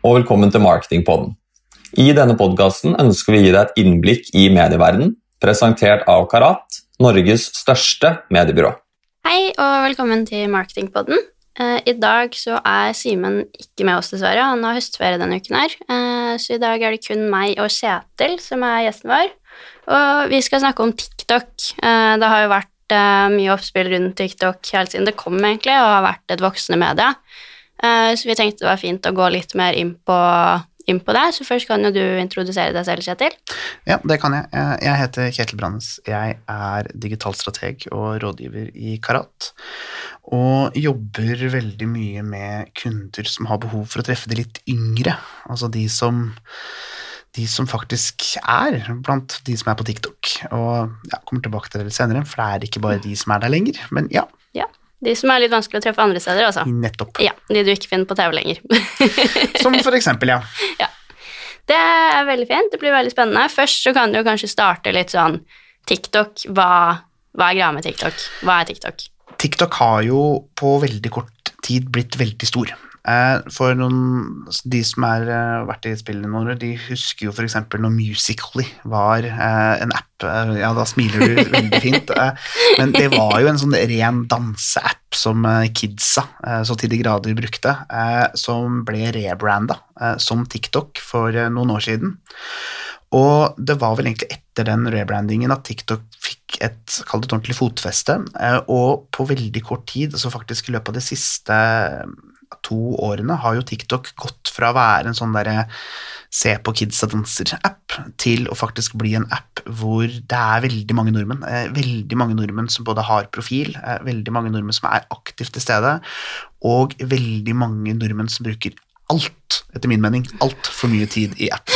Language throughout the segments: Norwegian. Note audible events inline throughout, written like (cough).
Og velkommen til Marketingpodden. I denne podkasten ønsker vi å gi deg et innblikk i medieverdenen, presentert av Karat, Norges største mediebyrå. Hei, og velkommen til Marketingpodden. Eh, I dag så er Simen ikke med oss, dessverre. Han har høstferie denne uken her. Eh, Så i dag er det kun meg og Kjetil som er gjesten vår. Og vi skal snakke om TikTok. Eh, Det har jo vært mye oppspill rundt TikTok helt siden det kom, egentlig, og har vært et voksende medie. Eh, Så vi tenkte det var fint å gå litt mer inn på, inn på det. Så først kan jo du introdusere deg selv, Kjetil. Ja, det kan jeg. Eh, Jeg heter Kjetil Brannes. Jeg er digitalstrateg og rådgiver i Karat. Og jobber veldig mye med kunder som har behov for å treffe de litt yngre. Altså de som, de som faktisk er blant de som er på TikTok. Og jeg kommer tilbake til det litt senere, for det er ikke bare de som er der lenger. Men ja, Ja. De som er litt vanskelig å treffe andre steder, altså. nettopp. Ja, de du ikke finner på TV lenger. (laughs) Som for eksempel, ja. Det er veldig fint, det blir veldig spennende. Først så kan du kanskje starte litt sånn TikTok, hva, hva er greia med TikTok? Hva er TikTok? TikTok har jo på veldig kort tid blitt veldig stor. Eh, For noen, de som har vært i spillene år, de husker jo f.eks. når Musically var eh, en app. eh, Ja, da smiler du (laughs) veldig fint. eh, Men det var jo en sånn ren danseapp som eh, kidsa eh, så til de grader brukte, eh, som ble rebranda som TikTok for eh, noen år siden. Og det var vel egentlig etter den rebrandingen at TikTok fikk et kall det et ordentlig fotfeste, eh, og på veldig kort tid, altså faktisk i løpet av det siste eh, to årene, har jo TikTok gått fra å være en sånn derre se på kidsa danser-app, til å faktisk bli en app hvor det er veldig mange nordmenn, eh, veldig mange nordmenn som både har profil, eh, veldig mange nordmenn som er aktivt til stede, og veldig mange nordmenn som bruker alt, etter min mening, altfor mye tid i app.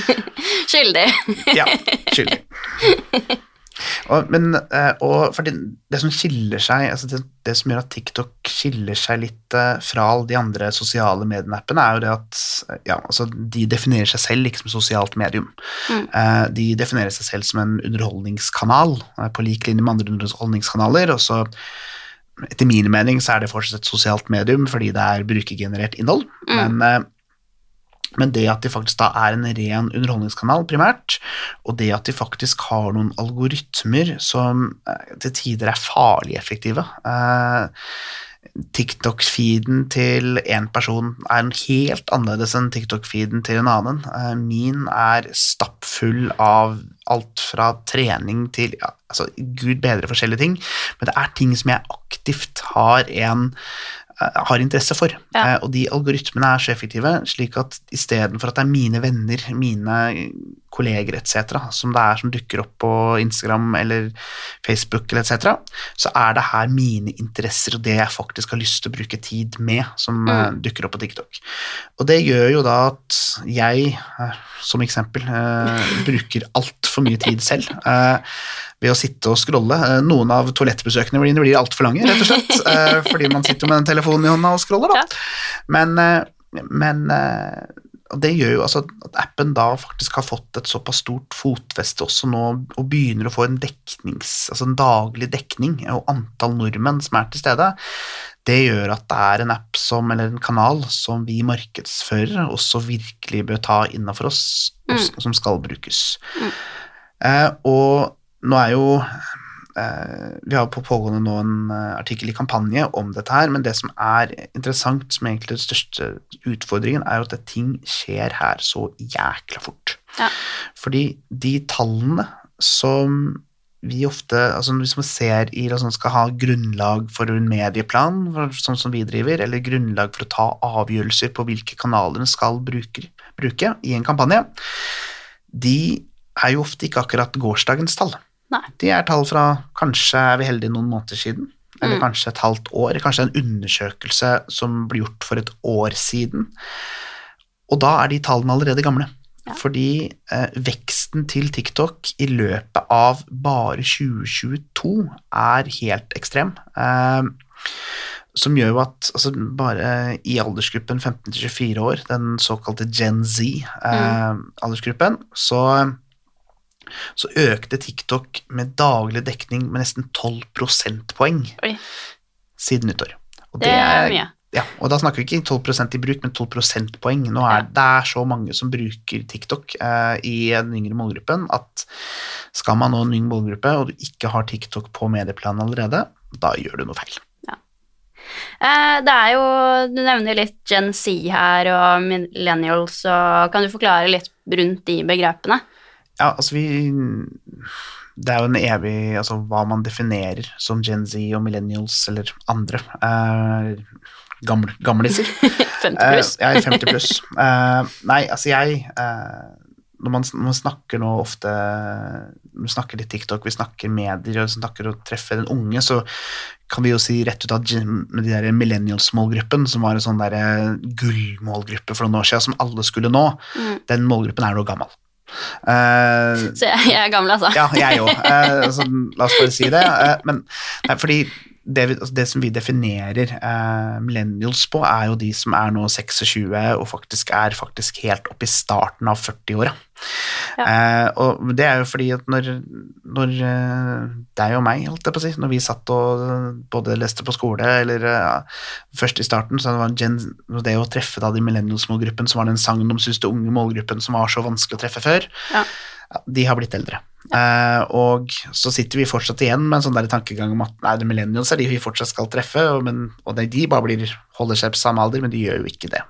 (laughs) Skyldig. Ja, skyldig. (laughs) Og, men, eh, og for det, det som skiller seg, altså det, det som gjør at TikTok skiller seg litt eh, fra alle de andre sosiale medieappene, er jo det at eh, ja, altså de definerer seg selv ikke som sosialt medium. Mm. De definerer seg selv som en underholdningskanal, på lik linje med andre underholdningskanaler. og så etter min mening så er det fortsatt et sosialt medium fordi det er brukergenerert innhold, Mm. men, men det at de faktisk da er en ren underholdningskanal primært, og det at de faktisk har noen algoritmer som eh, til tider er farlig effektive eh, TikTok-feeden til én person er helt annerledes enn TikTok-feeden til en annen. Eh, Min er stappfull av alt fra trening til ja, altså, gud bedre forskjellige ting, men det er ting som jeg aktivt har en har interesse for. Ja. Eh, Og de algoritmene er så effektive, slik at istedenfor at det er mine venner, mine kolleger etc., som det er som dukker opp på Instagram eller Facebook eller etc., så er det her mine interesser og det jeg faktisk har lyst til å bruke tid med, som mm. dukker opp på TikTok. Og det gjør jo da at jeg, eh, som eksempel, eh, bruker altfor mye tid selv. eh, ved å sitte og scrolle. Eh, Noen av toalettbesøkene mine blir altfor lange, rett og slett, eh, fordi man sitter med den telefonen i hånda og scroller. Da. Men, eh, men eh, og det gjør jo altså at appen da faktisk har fått et såpass stort fotfeste også nå, og begynner å få en deknings, altså en daglig dekning, og antall nordmenn som er til stede, det gjør at det er en app som, eller en kanal som vi markedsførere også virkelig bør ta innafor oss, og som skal brukes. Mm. Eh, og nå er jo Vi har på pågående nå en eh, artikkel i kampanje om dette her, men det som er interessant, som egentlig er den største utfordringen, er jo at det ting skjer her så jækla fort. Ja. Fordi de tallene som vi ofte, altså Hvis man ser i altså skal ha grunnlag for en medieplan, sånn som vi driver, eller grunnlag for å ta avgjørelser på hvilke kanaler en skal bruke, bruke i en kampanje, de er jo ofte ikke akkurat gårsdagens tall. Nei. De er tall fra kanskje er vi heldige noen måneder siden, eller Mm. kanskje et halvt år, kanskje en undersøkelse som ble gjort for et år siden. Og da er de tallene allerede gamle. Ja. Fordi eh, veksten til TikTok i løpet av bare 2022 er helt ekstrem. Eh, som gjør jo at altså bare i aldersgruppen 15-24 år, den såkalte Gen Z-aldersgruppen, så, så økte TikTok med daglig dekning med nesten 12 prosentpoeng Oi. siden nyttår. Og Det er mye. ja, og da snakker vi ikke 12% i bruk, men 12 prosentpoeng. Nå er, Ja. Det er så mange som bruker TikTok eh, i den yngre målgruppen at skal man nå en yngre målgruppe, og du ikke har TikTok på medieplanen allerede, da gjør du noe feil. Eh, det er jo Du nevner litt Gen Z her og millennials, og kan du forklare litt rundt de begrepene? Ja, altså vi Det er jo en evig Altså hva man definerer som Gen Z og millennials eller andre. Eh, gamle, gamliser. 50 (laughs) pluss? Eh, jeg er 50 pluss. (laughs) Eh, nei, altså jeg eh, når, man, når man snakker nå ofte Vi snakker litt TikTok, vi snakker medier og snakker å treffe den unge, så kan vi jo si rett ut at med de der millennials-målgruppen, som var en sånn eh, gullmålgruppe for noen år siden, som alle skulle nå, Mm. den målgruppen er nå gammel. Eh, Så jeg, jeg er gammel, altså. ja, jeg òg. Uh, så la oss bare si det. Uh, men nei, fordi det, vi, altså det som vi definerer eh, millennials på, er jo de som er nå 26 og faktisk er faktisk helt oppe i starten av 40-åra. Ja. Eh, og det er jo fordi at når, når eh, deg og meg, holdt jeg på å si, når vi satt og eh, både leste på skole eller ja, først i starten, så var gen, det å treffe da de millennials-målgruppen, som var den det unge målgruppen som var så vanskelig å treffe før, Ja. ja, de har blitt eldre. Uh, og så sitter vi fortsatt igjen med en sånn der tankegang om at nei, det millennials er de vi fortsatt skal treffe, og, men, og de bare blir, holder seg på samme alder, men de gjør jo ikke det.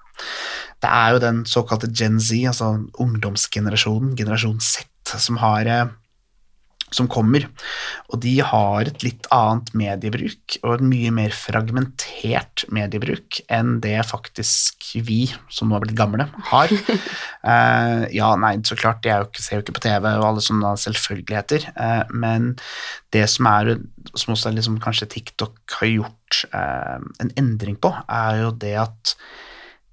Det er jo den såkalte Gen Z, altså ungdomsgenerasjonen, generasjon Z, som har eh, som kommer, og de har et litt annet mediebruk og et mye mer fragmentert mediebruk enn det faktisk vi, som nå har blitt gamle, har. uh, (laughs) ja, nei, så klart, de jo ikke, ser jo ikke på TV og alle sånne selvfølgeligheter, uh, men det som er, som også liksom kanskje TikTok har gjort uh, en endring på, er jo det at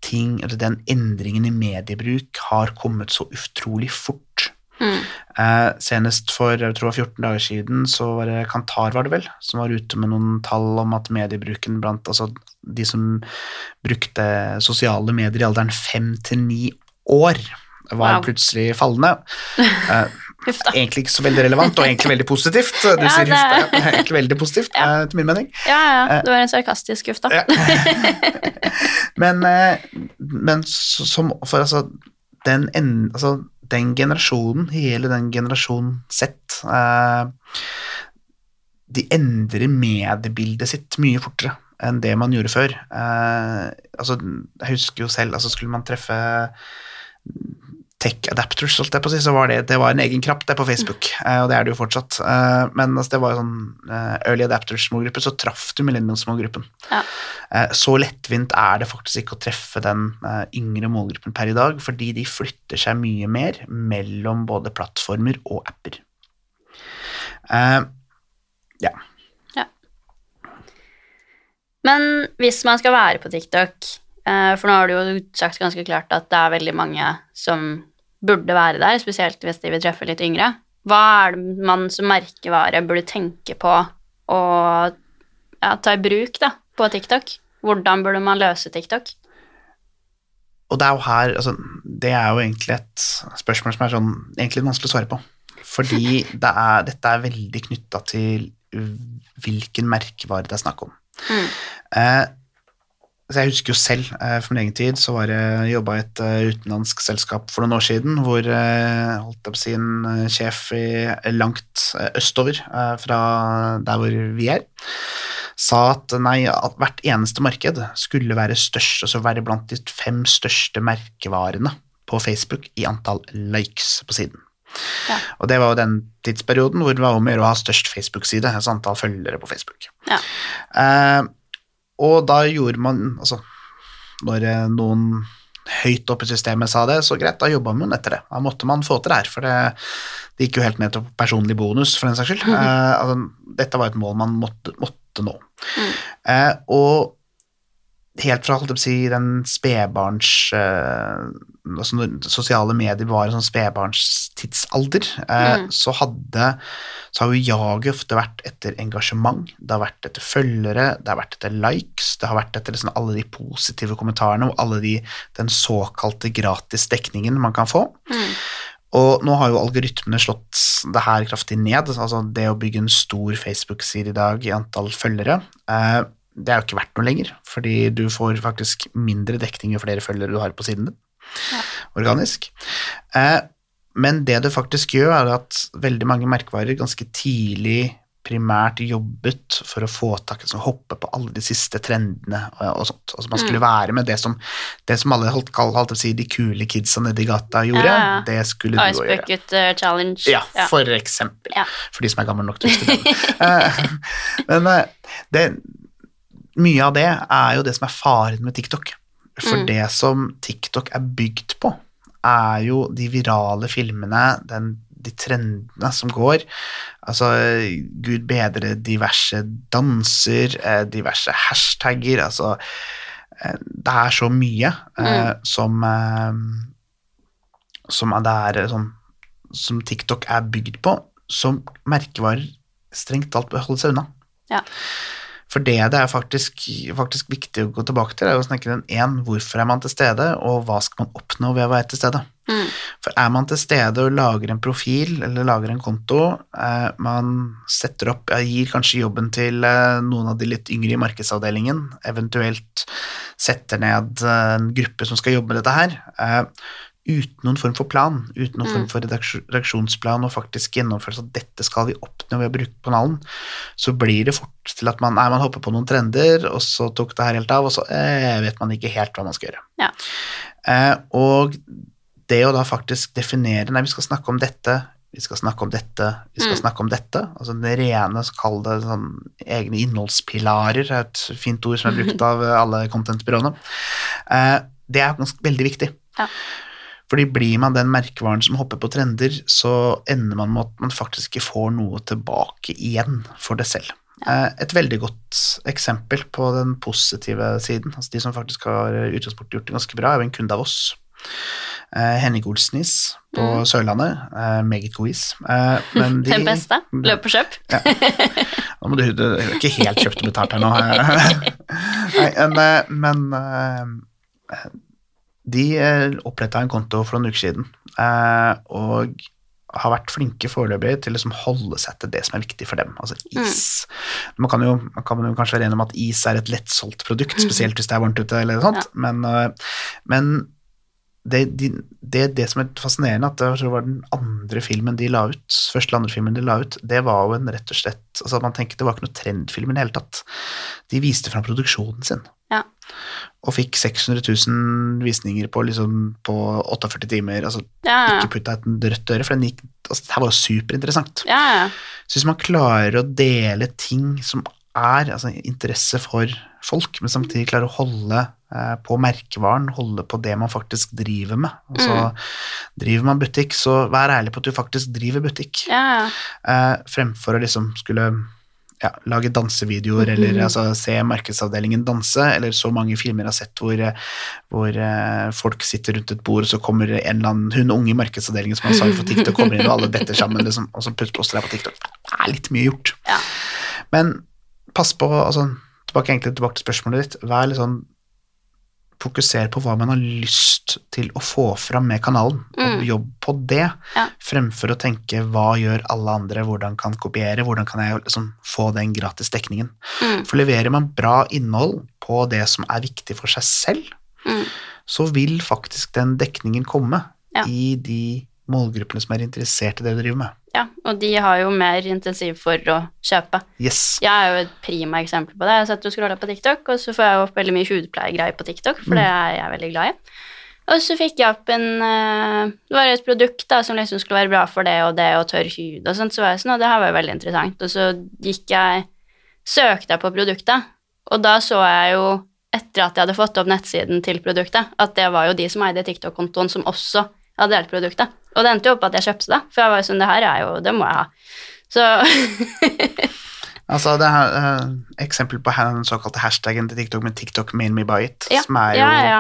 ting, eller den endringen i mediebruk har kommet så utrolig fort. Mm. Eh, senest for jeg tror 14 dager siden så var det Kantar var det vel, som var ute med noen tall om at mediebruken blant altså de som brukte sosiale medier i alderen 5 til 9 år, var Wow. plutselig fallende. (laughs) Eh. Egentlig ikke så veldig relevant, og egentlig veldig positivt. Du (laughs) Ja, sier det- huff, er egentlig veldig positivt, Ja. eh, til min mening. Ja, ja, det var en sarkastisk huff, da. Ja. (laughs) Men, eh, men som for altså den, en, altså den generasjonen, hele den generasjonen sett eh, De endrer mediebildet sitt mye fortere enn det man gjorde før. Eh, altså, jeg husker jo selv, altså skulle man treffe Tech Adapters, holdt jeg på å si, så var det, det var en egen kraft der på Facebook, eh, og det er det jo fortsatt. Eh, men altså, det var jo sånn eh, Early Adapters-smågruppe, så traff du Millennials-smågruppen. Ja. Så lettvint er det faktisk ikke å treffe den yngre målgruppen per i dag, fordi de flytter seg mye mer mellom både plattformer og apper. Eh, ja. Men hvis man skal være på TikTok, for nå har du jo sagt ganske klart at det er veldig mange som burde være der, spesielt hvis de vil treffe litt yngre, hva er det man som merkevare burde tenke på å ja, ta i bruk da, på TikTok? Hvordan burde man løse TikTok? Og det er jo her altså, Det er jo egentlig et spørsmål som er sånn egentlig vanskelig å svare på. Fordi det er, dette er veldig knytta til hvilken merkevare det er snakk om. Mm. Eh, jeg husker jo selv, eh, for min egen tid, så var jeg jobba i et eh, utenlandsk selskap for noen år siden, hvor eh, holdt jeg på å si en eh, sjef i, langt eh, østover eh, fra der hvor vi er, sa at nei, at hvert eneste marked skulle være størst, altså være blant de fem største merkevarene på Facebook i antall likes på siden. Ja. Og det var jo den tidsperioden hvor det var om å gjøre å ha størst Facebook-side, altså antall følgere på Facebook. Ja. Eh, og da gjorde man Altså, når noen høyt oppe i systemet sa det, så greit, da jobba man etter det. Da måtte man få til det her, for det, det gikk jo helt ned til personlig bonus, for den saks skyld. (laughs) Eh, altså, dette var et mål man måtte, måtte nå. Mm. Eh, og helt fra holdt jeg på å si, den spedbarns eh, altså Når sosiale medier var en sånn spedbarnstidsalder, eh, Mm. så hadde så har jo jaget ofte vært etter engasjement, det har vært etter følgere, det har vært etter likes, det har vært etter liksom alle de positive kommentarene og alle de, den såkalte gratis dekningen man kan få. Mm. Og nå har jo algoritmene slått det her kraftig ned. altså Det å bygge en stor Facebook-side i dag i antall følgere, eh, det er jo ikke verdt noe lenger, fordi du får faktisk mindre dekning jo flere følgere du har på siden din, Ja. organisk. Eh, men det det faktisk gjør, er at veldig mange merkevarer ganske tidlig primært jobbet for å få tak i å hoppe på alle de siste trendene og, og sånt. Altså man skulle være med det som, det som alle holdt, holdt si, de kule kidsa nede i gata gjorde, Ja, ja. det skulle du òg gjøre. Bucket eh, Challenge. Ja, for eksempel. Ja. For de som er gamle nok til å huske det. (laughs) Eh, (laughs) Men eh, det, mye av det er jo det som er faren med TikTok. For Mm. det som TikTok er bygd på, er jo de virale filmene, den, de trendene som går. Altså, gud bedre diverse danser, eh, diverse hashtagger, altså eh, Det er så mye eh, som eh, som er det er som, som TikTok er bygd på, som merkevarer strengt talt bør holde seg unna. Ja. For det det er faktisk, faktisk viktig å gå tilbake til, er å snakke den én, hvorfor er man til stede, og hva skal man oppnå ved å være til stede. Mm. For er man til stede og lager en profil eller lager en konto, eh, man setter opp, gir kanskje jobben til eh, noen av de litt yngre i markedsavdelingen, eventuelt setter ned eh, en gruppe som skal jobbe med dette her, eh, uten noen form for plan, uten noen Mm. form for redaksjonsplan og faktisk gjennomførelse at dette skal vi oppnå ved å bruke kanalen, så blir det fort til at man, nei, man hopper på noen trender, og så tok det her helt av, og så eh, vet man ikke helt hva man skal gjøre. Ja. Eh, og det å da faktisk definere Nei, vi skal snakke om dette, vi skal snakke om dette, vi skal Mm. snakke om dette. Altså det rene, så kall det sånn egne innholdspilarer, er et fint ord som er brukt (laughs) av alle content-byråene. Eh, det er ganske veldig viktig. Ja. Fordi blir man den merkevaren som hopper på trender, så ender man med at man faktisk ikke får noe tilbake igjen for det selv. Eh, Et veldig godt eksempel på den positive siden, altså de som faktisk har utgangspunktet gjort det ganske bra, er jo en kunde av oss. Eh, Henning Olsnis på Mm. Sørlandet. Eh, meget god is. Men (laughs) de, Den beste. Løp og kjøp. Nå må du, du er ikke helt kjøpt og betalt her nå. (laughs) Nei, men, men de oppretta en konto for noen uker siden, eh, og har vært flinke foreløpig til å liksom holde seg til det som er viktig for dem, altså is. Man, kan jo, man kan jo kanskje være enig om at is er et lettsolgt produkt, spesielt hvis det er varmt ute, eller noe sånt, men, eh, men det, de, det, det som er fascinerende, at det var den andre filmen de la ut, første eller andre filmen de la ut, det var jo en rett og slett altså Man tenker det var ikke noe trendfilm i det hele tatt. De viste fram produksjonen sin, Ja. Og fikk 600 000 visninger på, liksom, på 48 timer. altså Ja. Ikke putta et rødt øre, for den gikk, altså, det her var jo superinteressant. ja, ja. Så hvis man klarer å dele ting som er altså, interesse for folk, men samtidig klarer å holde eh, på merkevaren, holde på det man faktisk driver med. Altså, Driver man butikk, så vær ærlig på at du faktisk driver butikk, ja, ja. eh, fremfor å liksom skulle ja, lage dansevideoer eller altså, se markedsavdelingen danse, eller så mange filmer jeg har sett hvor, hvor uh, folk sitter rundt et bord, og så kommer en eller annen hun unge i markedsavdelingen som har sagt for TikTok, kommer inn, og alle detter sammen, liksom, og så poster jeg på TikTok. Det er litt mye gjort. Ja. Men pass på, altså, tilbake, egentlig tilbake til spørsmålet ditt, vær litt sånn Fokuser på hva man har lyst til å få fram med kanalen, og Mm. jobb på det, Ja. fremfor å tenke hva gjør alle andre, hvordan kan kopiere, hvordan kan jeg liksom få den gratis dekningen. Mm. For leverer man bra innhold på det som er viktig for seg selv, Mm. så vil faktisk den dekningen komme Ja. i de målgruppene som er interessert i det du driver med. Ja. Og de har jo mer intensiv for å kjøpe. Yes. Jeg er jo et prima eksempel på det. Jeg satt og scrolla på TikTok, og så får jeg opp veldig mye hudpleiegreier på TikTok, for det er jeg veldig glad i. Og så fikk jeg opp en eh, Det var et produkt da som liksom skulle være bra for det og det, og tørr hud og sånt, så var jeg sånn, og det her var jo veldig interessant. Og så gikk jeg Søkte jeg på produktet, og da så jeg jo, etter at jeg hadde fått opp nettsiden til produktet, at det var jo de som eide TikTok-kontoen, som også hadde delt produktet. Og det endte jo opp at jeg kjøpte det, for jeg var jo sånn, det her er jo Det må jeg ha. Så (laughs) Altså, det er et eksempel på den såkalte hashtaggen til TikTok med TikTok made me buy it, ja, som er jo ja, ja.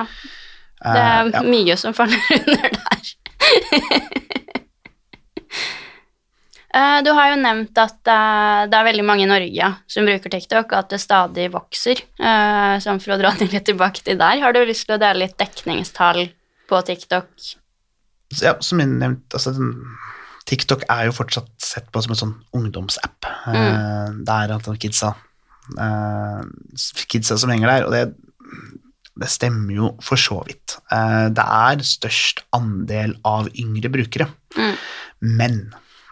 eh, Det er ja. mye som faller (laughs) under der. (laughs) Eh, Du har jo nevnt at eh, det er veldig mange i Norge som bruker TikTok, og at det stadig vokser. Så Sånn for å dra det litt tilbake til der, har du lyst til å dele litt dekningstall på TikTok? Ja, som jeg nevnte, altså TikTok er jo fortsatt sett på som en sånn ungdomsapp. Mm. Det er antall kidsa eh, kidsa som henger der, og det, det stemmer jo for så vidt. Eh, det er størst andel av yngre brukere, Mm. men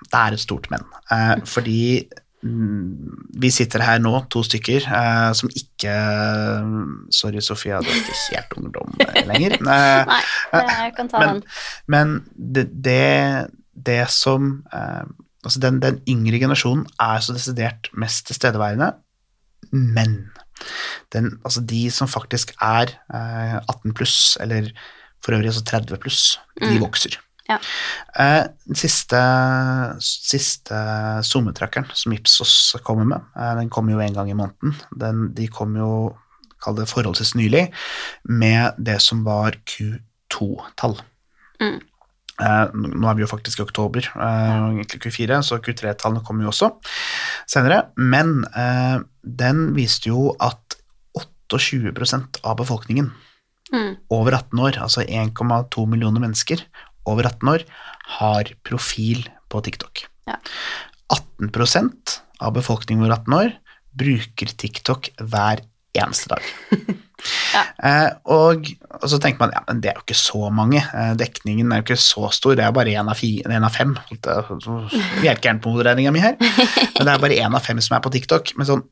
det er et stort men. Eh, fordi vi sitter her nå, to stykker, eh, som ikke Sorry, Sofia, du er ikke helt ungdom eh, lenger. (laughs) Eh, Nei, jeg kan ta Men- den. men det, det, det som eh, Altså, den, den yngre generasjonen er så desidert mest tilstedeværende, men den, altså de som faktisk er eh, 18 pluss, eller for øvrig altså 30 pluss, de Mm. vokser. Ja. Eh, siste, siste SoMe-trackeren som Ipsos kommer med, eh, den kommer jo en gang i måneden. Den, de kom jo, kall det forholdsvis nylig, med det som var Q2-tall. Mm. Eh, nå er vi jo faktisk i oktober, eh, egentlig Q4, så Q3-tallene kommer jo også senere. Men eh, den viste jo at 28% av befolkningen Mm. over 18 år, altså 1,2 millioner mennesker over 18 år, har profil på TikTok. Ja. 18% av befolkningen over 18 år bruker TikTok hver eneste dag. (laughs) Ja. eh, og, og så tenker man ja, men det er jo ikke så mange. Eh, dekningen er jo ikke så stor, det er bare én av, av fem. (laughs) Er ikke gærent på hoderegninga mi her, men det er bare én av fem som er på TikTok. Men sånn,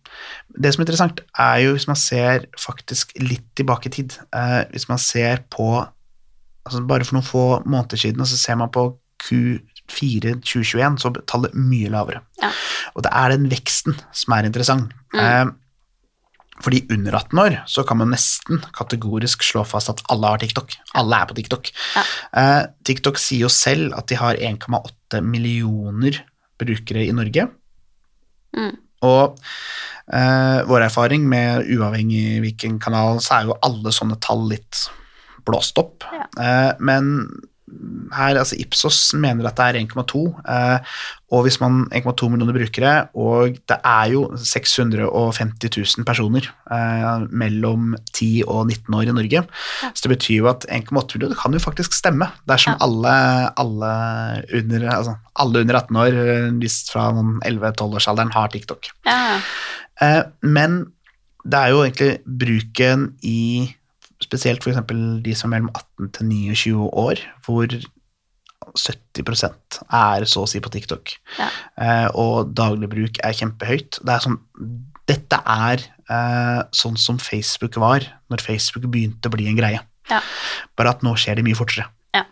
det som er interessant, er jo hvis man ser faktisk litt tilbake i tid. Eh, hvis man ser på altså Bare for noen få måneder siden, og så ser man på Q4 2021, så er tallet mye lavere. Ja. Og det er den veksten som er interessant. Mm. Eh, fordi under 18 år så kan man nesten kategorisk slå fast at alle har TikTok. Alle er på TikTok. Ja. Eh, TikTok sier jo selv at de har 1,8 millioner brukere i Norge. Mm. Og eh, vår erfaring med uavhengig hvilken kanal, så er jo alle sånne tall litt blåst opp. Ja. Eh, men her, altså Ipsos mener at det er 1,2, eh, og hvis man 1,2 millioner brukere, og det er jo 650 000 personer eh, mellom 10 og 19 år i Norge, Ja. så det betyr jo at 1,8 millioner kan jo faktisk stemme, dersom Ja. alle, alle, under, altså, alle under 18 år, hvis fra 11-12-årsalderen, har TikTok. Ja. Men det er jo egentlig bruken i spesielt f.eks. de som er mellom 18 til 29 år, hvor 70% er så å si på TikTok. Ja. Eh, og daglig bruk er kjempehøyt. Det er sånn, dette er eh, sånn som Facebook var når Facebook begynte å bli en greie. Ja. Bare at nå skjer det mye fortere. Ja.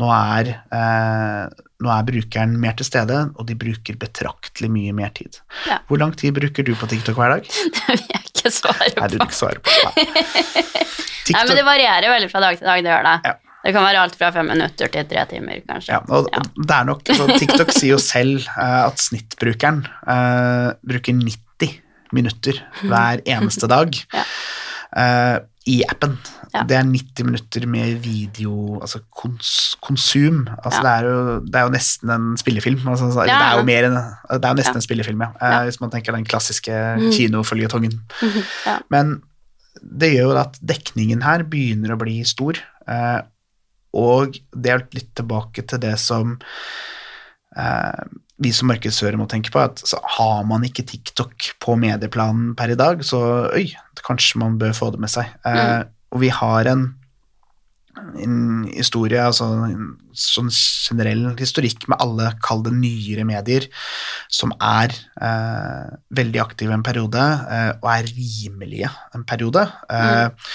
Nå, er, eh, nå er brukeren mer til stede, og de bruker betraktelig mye mer tid. Hvor lang tid bruker du på TikTok hver dag? (laughs) Det vet jeg ikke svare Nei, du på. vil ikke svare på (laughs) Nei. Men det varierer veldig fra dag til dag. Det gjør det. Ja. Det kan være alt fra fem minutter til tre timer, kanskje. ja, og, Ja. og det er nok, TikTok sier jo selv uh, at snittbrukeren uh, bruker 90 minutter (laughs) hver eneste dag Ja. eh, i appen. Ja. Det er 90 minutter med video, altså kons konsum. Altså, Ja. det, er jo, det er jo nesten en spillefilm. Altså, Ja, Det er jo mer enn Det er jo nesten en spillefilm, ja. Eh. Hvis man tenker den klassiske Mm. kinoføljetongen. (laughs) Men det gjør jo at dekningen her begynner å bli stor, eh, og det er litt tilbake til det som vi som markedsfører må tenke på, at så har man ikke TikTok på medieplanen per i dag, så øy, kanskje man bør få det med seg. Eh, Og vi har en, en historie, altså en sånn generell historikk med alle, kall det nyere medier, som er eh, veldig aktive en periode, eh, og er rimelige en periode. Eh,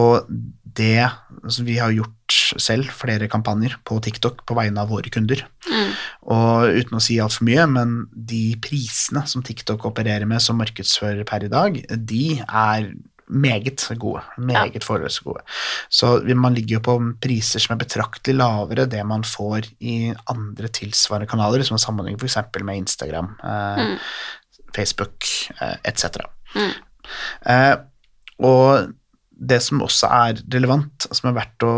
Og det altså Vi har gjort selv flere kampanjer på TikTok på vegne av våre kunder. Mm. Og uten å si altfor mye, men de prisene som TikTok opererer med som markedsfører per i dag, de er meget gode. Meget forholdsvis gode. Så man ligger jo på priser som er betraktelig lavere det man får i andre tilsvarende kanaler, som sammenligner f.eks. med Instagram, eh, Mm. Facebook eh, etc. Mm. Eh, og det som også er relevant, som er verdt å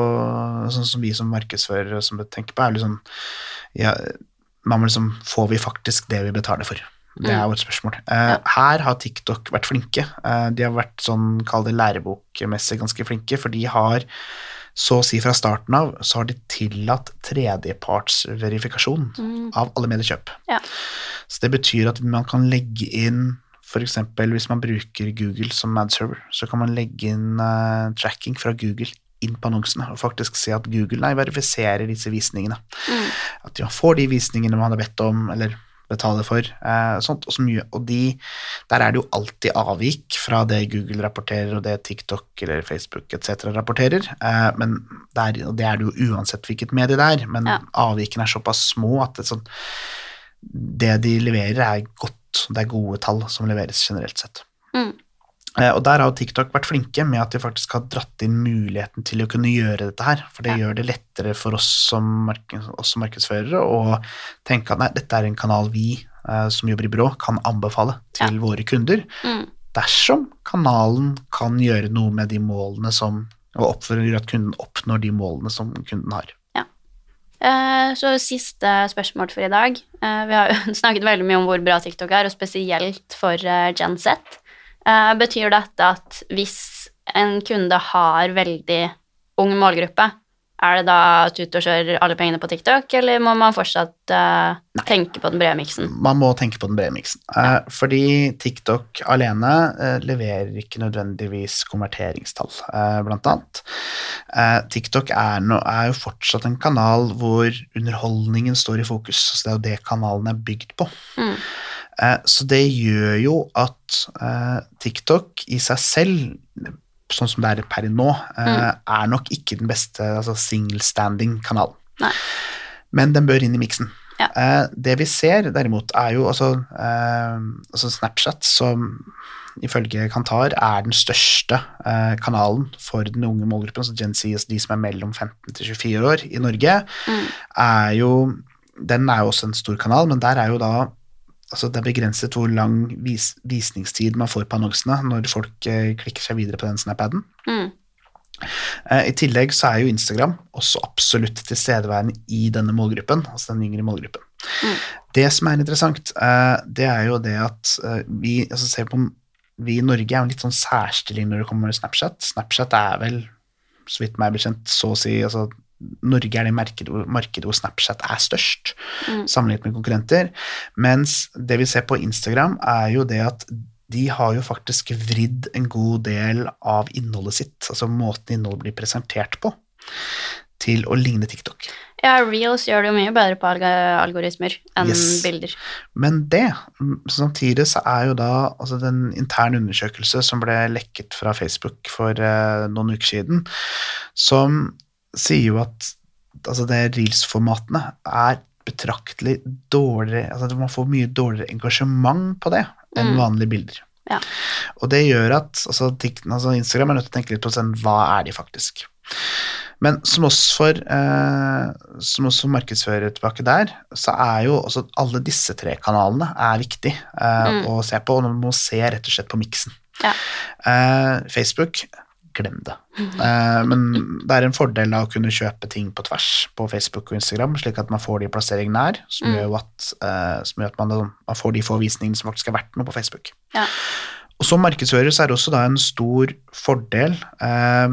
Sånn som vi som markedsførere som tenker på, er liksom ja, man må liksom, Får vi faktisk det vi betaler for? Det er jo et spørsmål. Uh. Her har TikTok vært flinke. Uh, de har vært sånn, kall det lærebokmessig ganske flinke, for de har så å si fra starten av så har de tillatt tredjepartsverifikasjon Mm. av alle mediekjøp. Ja. Så det betyr at man kan legge inn f.eks. hvis man bruker Google som ad-server, så kan man legge inn uh, tracking fra Google inn på annonsene og faktisk se at Google nei, verifiserer disse visningene. Mm. At man får de visningene man har bedt om, eller betaler for. Eh, sånt, og, så mye, og de, der er det jo alltid avvik fra det Google rapporterer, og det TikTok eller Facebook etc. rapporterer. Eh, men det er, og det er det jo uansett hvilket medie det er, men Ja. avvikene er såpass små at det, sånn, det de leverer, er godt. Det er gode tall som leveres generelt sett. Mm. Eh, Og der har jo TikTok vært flinke med at de faktisk har dratt inn muligheten til å kunne gjøre dette her. For det Ja. gjør det lettere for oss som, mark oss som markedsførere å tenke at nei, dette er en kanal vi eh, som jobber i byrå, kan anbefale til våre kunder. Mm. Dersom kanalen kan gjøre noe med de målene som og oppfordrer at kunden oppnår de målene som kunden har. Eh, Så siste spørsmål for i dag. Eh, Vi har jo (laughs) snakket veldig mye om hvor bra TikTok er, og spesielt for eh, Gen Z. Eh, Betyr dette at hvis en kunde har veldig ung målgruppe, er det da at og kjører alle pengene på TikTok, eller må man fortsatt uh, tenke på den brede miksen? Man må tenke på den brede miksen. Eh, fordi TikTok alene uh, leverer ikke nødvendigvis konverteringstall, blant annet. TikTok er, no, er jo fortsatt en kanal hvor underholdningen står i fokus. Så det er jo det kanalen er bygd på. Mm. Eh, så det gjør jo at eh, TikTok i seg selv, sånn som det er per nå, mm. er nok ikke den beste altså single-standing kanalen. Men den bør inn i miksen. Ja. Eh, det vi ser derimot, er jo altså, eh, altså Snapchat, som ifølge Kantar er den største eh, kanalen for den unge målgruppen, altså Gen Z, altså de som er mellom 15 til 24 år i Norge, Mm. er jo Den er jo også en stor kanal, men der er jo da altså det er begrenset hvor lang vis, visningstid man får på annonsene når folk eh, klikker seg videre på den Snap-aden. Mm. Eh, I tillegg så er jo Instagram også absolutt tilstedeværende i denne målgruppen, altså den yngre målgruppen. Mm. Det som er interessant, eh, det er jo det at vi, altså ser på, vi i Norge er jo litt sånn særstilling når det kommer til Snapchat. Snapchat er vel, så vidt meg bekjent, så å si altså, Norge er det markedet, hvor- markedet hvor Snapchat er størst, Mm. sammenlignet med konkurrenter. Mens det vi ser på Instagram, er jo det at de har jo faktisk vridd en god del av innholdet sitt, altså måten innholdet blir presentert på, til å ligne TikTok. Ja, Reels gjør det jo mye bedre på algoritmer enn Yes. bilder. Men det, samtidig så er jo da altså den interne undersøkelse som ble lekket fra Facebook for eh, noen uker siden, som sier jo at altså det reels-formatene er betraktelig dårligere altså Man får mye dårligere engasjement på det enn Mm. vanlige bilder. Ja. Og det gjør at altså, altså Instagram er nødt til å tenke litt på sånn, hva er de faktisk. Men som oss for, eh, som også markedsfører tilbake der, så er jo også alle disse tre kanalene er viktig eh, Mm. å se på, og man må se rett og slett på miksen. Ja. Eh, Facebook, glem det. Eh, men det er en fordel da å kunne kjøpe ting på tvers på Facebook og Instagram, slik at man får de plassering nær, som Mm. gjør at, eh, som gjør at man, man får de få visningene som faktisk er verdt noe på Facebook. Ja. Og som markedsfører så er det også da en stor fordel eh,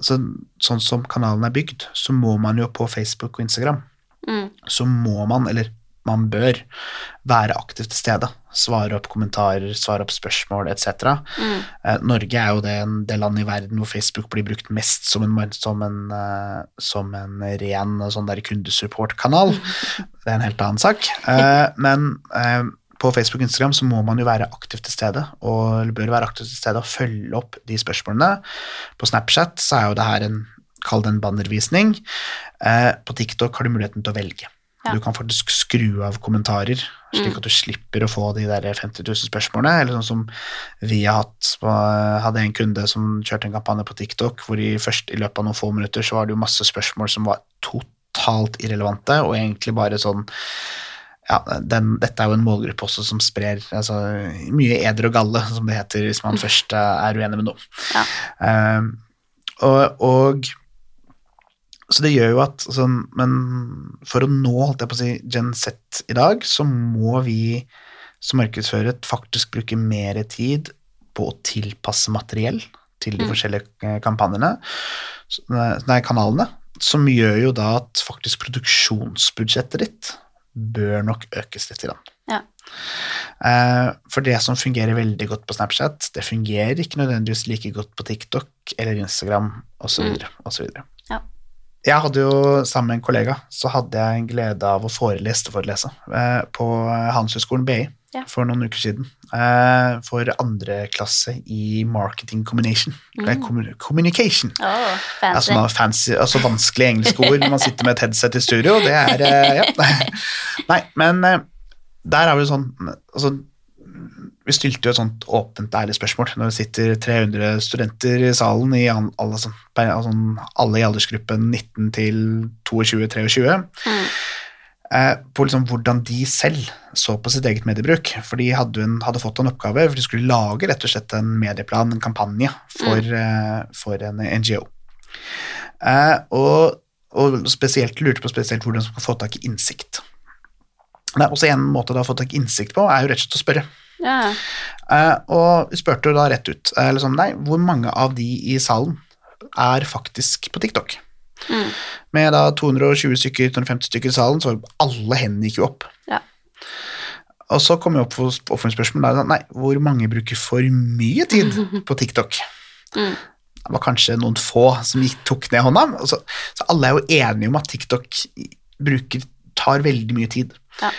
så, Sånn som kanalen er bygd, så må man jo på Facebook og Instagram Mm. så må man, eller man bør, være aktivt til stede. Svare opp kommentarer, svare opp spørsmål etc. Mm. Eh, Norge er jo det, det landet i verden hvor Facebook blir brukt mest som en, som en, eh, som en ren sånn kundesupportkanal. Det er en helt annen sak. Eh, men på Facebook og Instagram så må man jo være aktivt til stede, og bør være aktivt til stede og følge opp de spørsmålene. På Snapchat så er jo det her en Kall det en bannervisning. På TikTok har du muligheten til å velge. Ja. Du kan faktisk skru av kommentarer, slik Mm. at du slipper å få de der 50 000 spørsmålene. Eller sånn som vi har hatt, på- hadde en kunde som kjørte en kampanje på TikTok, hvor i, først, i løpet av noen få minutter så var det jo masse spørsmål som var totalt irrelevante, og egentlig bare sånn ja, den, dette er jo en målgruppe også som sprer altså, mye eder og galle, som det heter hvis man først eh, er uenig med noe. Ja. Eh, og, og så det gjør jo at altså, Men for å nå holdt jeg på å si, Gen Z i dag, så må vi som markedsfører faktisk bruke mer tid på å tilpasse materiell til de Mm. forskjellige eh, kampanjene, nei, kanalene, som gjør jo da at faktisk produksjonsbudsjettet ditt bør nok økes litt. Grann. Ja. Eh, For det som fungerer veldig godt på Snapchat, det fungerer ikke nødvendigvis like godt på TikTok eller Instagram osv. Mm. osv. Ja. Jeg hadde jo sammen med en kollega så hadde jeg en glede av å forelese og forelese eh, på Handelshøyskolen BI Ja. for noen uker siden. Eh, for andre klasse i marketing combination. Mm. communication. Oh, fancy. Altså, fancy, altså vanskelige engelske ord når man sitter med et headset i studio. Det er eh, Ja. (laughs) Nei, men eh, der er det sånn altså, Vi stilte jo et sånt åpent, ærlig spørsmål når det sitter 300 studenter i salen, i alle, sånn, altså, alle i aldersgruppen 19 til 22-23, Mm. eh, på liksom hvordan de selv så på sitt eget mediebruk. For de hadde, en, hadde fått en oppgave, for de skulle lage rett og slett en medieplan, en kampanje, for, eh, for en NGO. Eh, og, og spesielt lurte på spesielt hvordan man kan få tak i innsikt. Nei, også En måte å få tak i innsikt på, er jo rett og slett å spørre. Ja. Eh, og spurte da rett ut uh, liksom, nei, hvor mange av de i salen er faktisk på TikTok. Mm. Med da 220 stykker, 250 stykker i salen, så alle hendene gikk jo opp. Ja. Og så kom jeg opp for oppfølgingsspørsmål da, nei, hvor mange bruker for mye tid (laughs) på TikTok? Mm. Det var kanskje noen få som gikk, tok ned hånda. Så, så alle er jo enige om at TikTok bruker, tar veldig mye tid. Ja.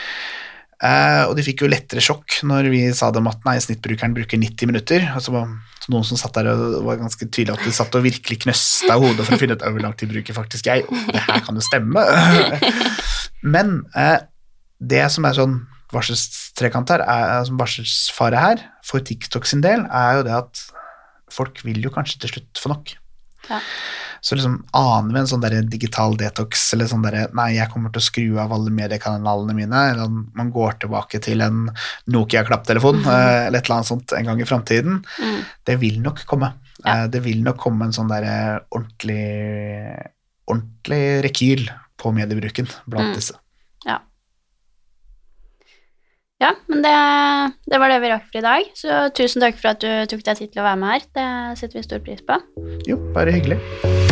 Eh, og de fikk jo lettere sjokk når vi sa dem at nei, snittbrukeren bruker 90 minutter. Og så var så noen som satt der og var ganske tydelig at de satt og virkelig knøsta hodet for å finne ut hvor lang tid bruker faktisk jeg. Og det her kan jo stemme. (laughs) Men uh, det som er sånn varselstrekant her, er, som varselsfare her, for TikTok sin del, er jo det at folk vil jo kanskje til slutt få nok. Ja. Så liksom aner vi en sånn der digital detox, eller sånn derre Nei, jeg kommer til å skru av alle mediekanalene mine, eller man går tilbake til en Nokia-klapptelefon, mm. eller et eller annet sånt en gang i framtiden. Mm. Det vil nok komme. Ja. Eh, Det vil nok komme en sånn derre ordentlig ordentlig rekyl på mediebruken blant Mm. disse. Ja. Ja, men det, det var det vi rakk for i dag. Så tusen takk for at du tok deg tid til å være med her. Det setter vi stor pris på. Jo, bare hyggelig.